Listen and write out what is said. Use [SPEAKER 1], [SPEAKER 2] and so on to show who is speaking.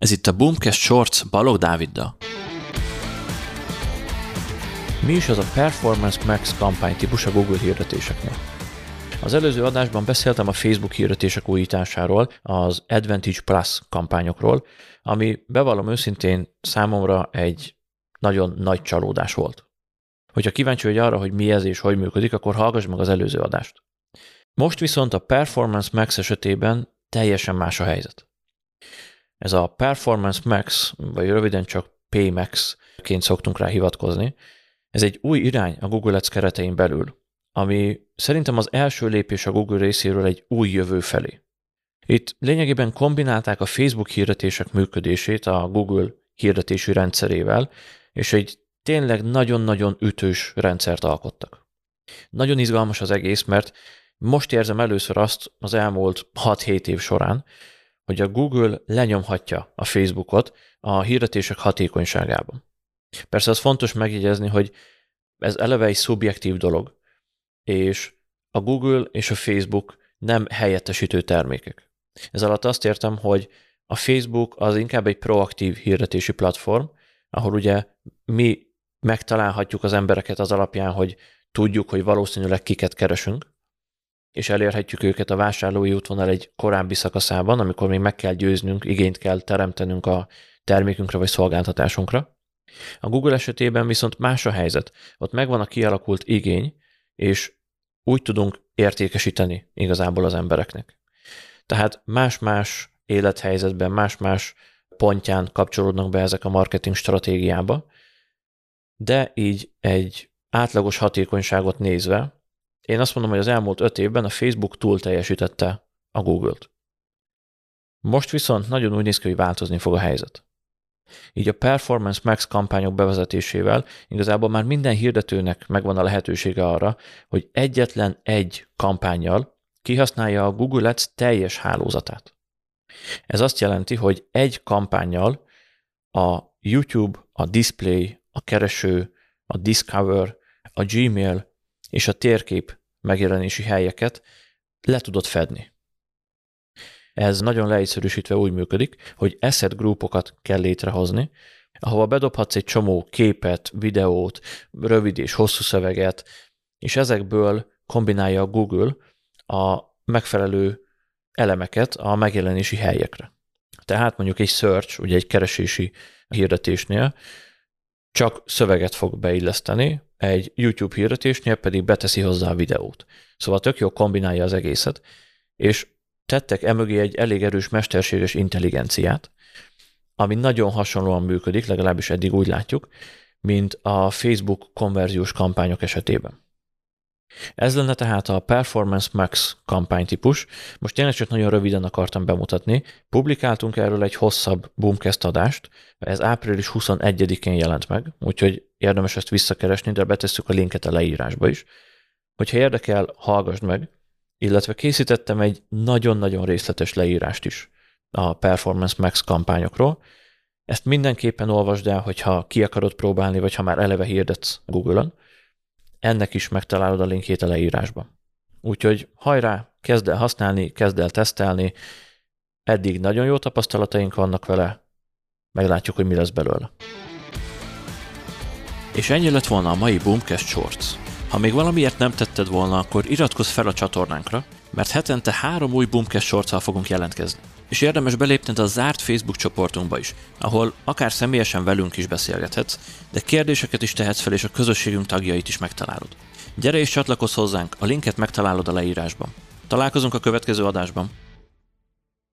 [SPEAKER 1] Ez itt a Boomcast Shorts Balog Dáviddal.
[SPEAKER 2] Mi is az a Performance Max kampány típus a Google hirdetéseknél? Az előző adásban beszéltem a Facebook hirdetések újításáról, az Advantage Plus kampányokról, ami bevallom őszintén számomra egy nagyon nagy csalódás volt. Hogyha kíváncsi vagy arra, hogy mi ez és hogy működik, akkor hallgass meg az előző adást. Most viszont a Performance Max esetében teljesen más a helyzet. Ez a Performance Max, vagy röviden csak PMax-ként szoktunk rá hivatkozni, ez egy új irány a Google Ads keretein belül, ami szerintem az első lépés a Google részéről egy új jövő felé. Itt lényegében kombinálták a Facebook hirdetések működését a Google hirdetési rendszerével, és egy tényleg nagyon-nagyon ütős rendszert alkottak. Nagyon izgalmas az egész, mert most érzem először azt az elmúlt 6-7 év során, hogy a Google lenyomhatja a Facebookot a hirdetések hatékonyságában. Persze az fontos megjegyezni, hogy ez eleve egy szubjektív dolog, és a Google és a Facebook nem helyettesítő termékek. Ez alatt azt értem, hogy a Facebook az inkább egy proaktív hirdetési platform, ahol ugye mi megtalálhatjuk az embereket az alapján, hogy tudjuk, hogy valószínűleg kiket keresünk, és elérhetjük őket a vásárlói útvonal egy korábbi szakaszában, amikor még meg kell győznünk, igényt kell teremtenünk a termékünkre vagy szolgáltatásunkra. A Google esetében viszont más a helyzet. Ott megvan a kialakult igény, és úgy tudunk értékesíteni igazából az embereknek. Tehát más-más élethelyzetben, más-más pontján kapcsolódnak be ezek a marketing stratégiába, de így egy átlagos hatékonyságot nézve, én azt mondom, hogy az elmúlt öt évben a Facebook túl teljesítette a Google-t. Most viszont nagyon úgy néz ki, hogy változni fog a helyzet. Így a Performance Max kampányok bevezetésével igazából már minden hirdetőnek megvan a lehetősége arra, hogy egyetlen egy kampányjal kihasználja a Google Ads teljes hálózatát. Ez azt jelenti, hogy egy kampányjal a YouTube, a Display, a kereső, a Discover, a Gmail és a térkép megjelenési helyeket le tudod fedni. Ez nagyon leegyszerűsítve úgy működik, hogy asset groupokat kell létrehozni, ahova bedobhatsz egy csomó képet, videót, rövid és hosszú szöveget, és ezekből kombinálja a Google a megfelelő elemeket a megjelenési helyekre. Tehát mondjuk egy search, ugye egy keresési hirdetésnél csak szöveget fog beilleszteni, egy YouTube hirdetésnél pedig beteszi hozzá a videót. Szóval tök jó kombinálja az egészet, és tettek emögé egy elég erős mesterséges intelligenciát, ami nagyon hasonlóan működik, legalábbis eddig úgy látjuk, mint a Facebook konverziós kampányok esetében. Ez lenne tehát a Performance Max kampánytípus. Most tényleg csak nagyon röviden akartam bemutatni. Publikáltunk erről egy hosszabb Boomcast adást, ez április 21-én jelent meg, úgyhogy érdemes ezt visszakeresni, de betesszük a linket a leírásba is. Hogyha érdekel, hallgassd meg, illetve készítettem egy nagyon-nagyon részletes leírást is a Performance Max kampányokról. Ezt mindenképpen olvasd el, hogyha ki akarod próbálni, vagy ha már eleve hirdetsz Google-on ennek is megtalálod a linkjét a leírásban. Úgyhogy hajrá, kezd el használni, kezd el tesztelni, eddig nagyon jó tapasztalataink vannak vele, meglátjuk, hogy mi lesz belőle.
[SPEAKER 1] És ennyi lett volna a mai Boomcast Shorts. Ha még valamiért nem tetted volna, akkor iratkozz fel a csatornánkra, mert hetente három új Boomcast shorts fogunk jelentkezni. És érdemes belépned a zárt Facebook csoportunkba is, ahol akár személyesen velünk is beszélgethetsz, de kérdéseket is tehetsz fel, és a közösségünk tagjait is megtalálod. Gyere és csatlakozz hozzánk, a linket megtalálod a leírásban. Találkozunk a következő adásban.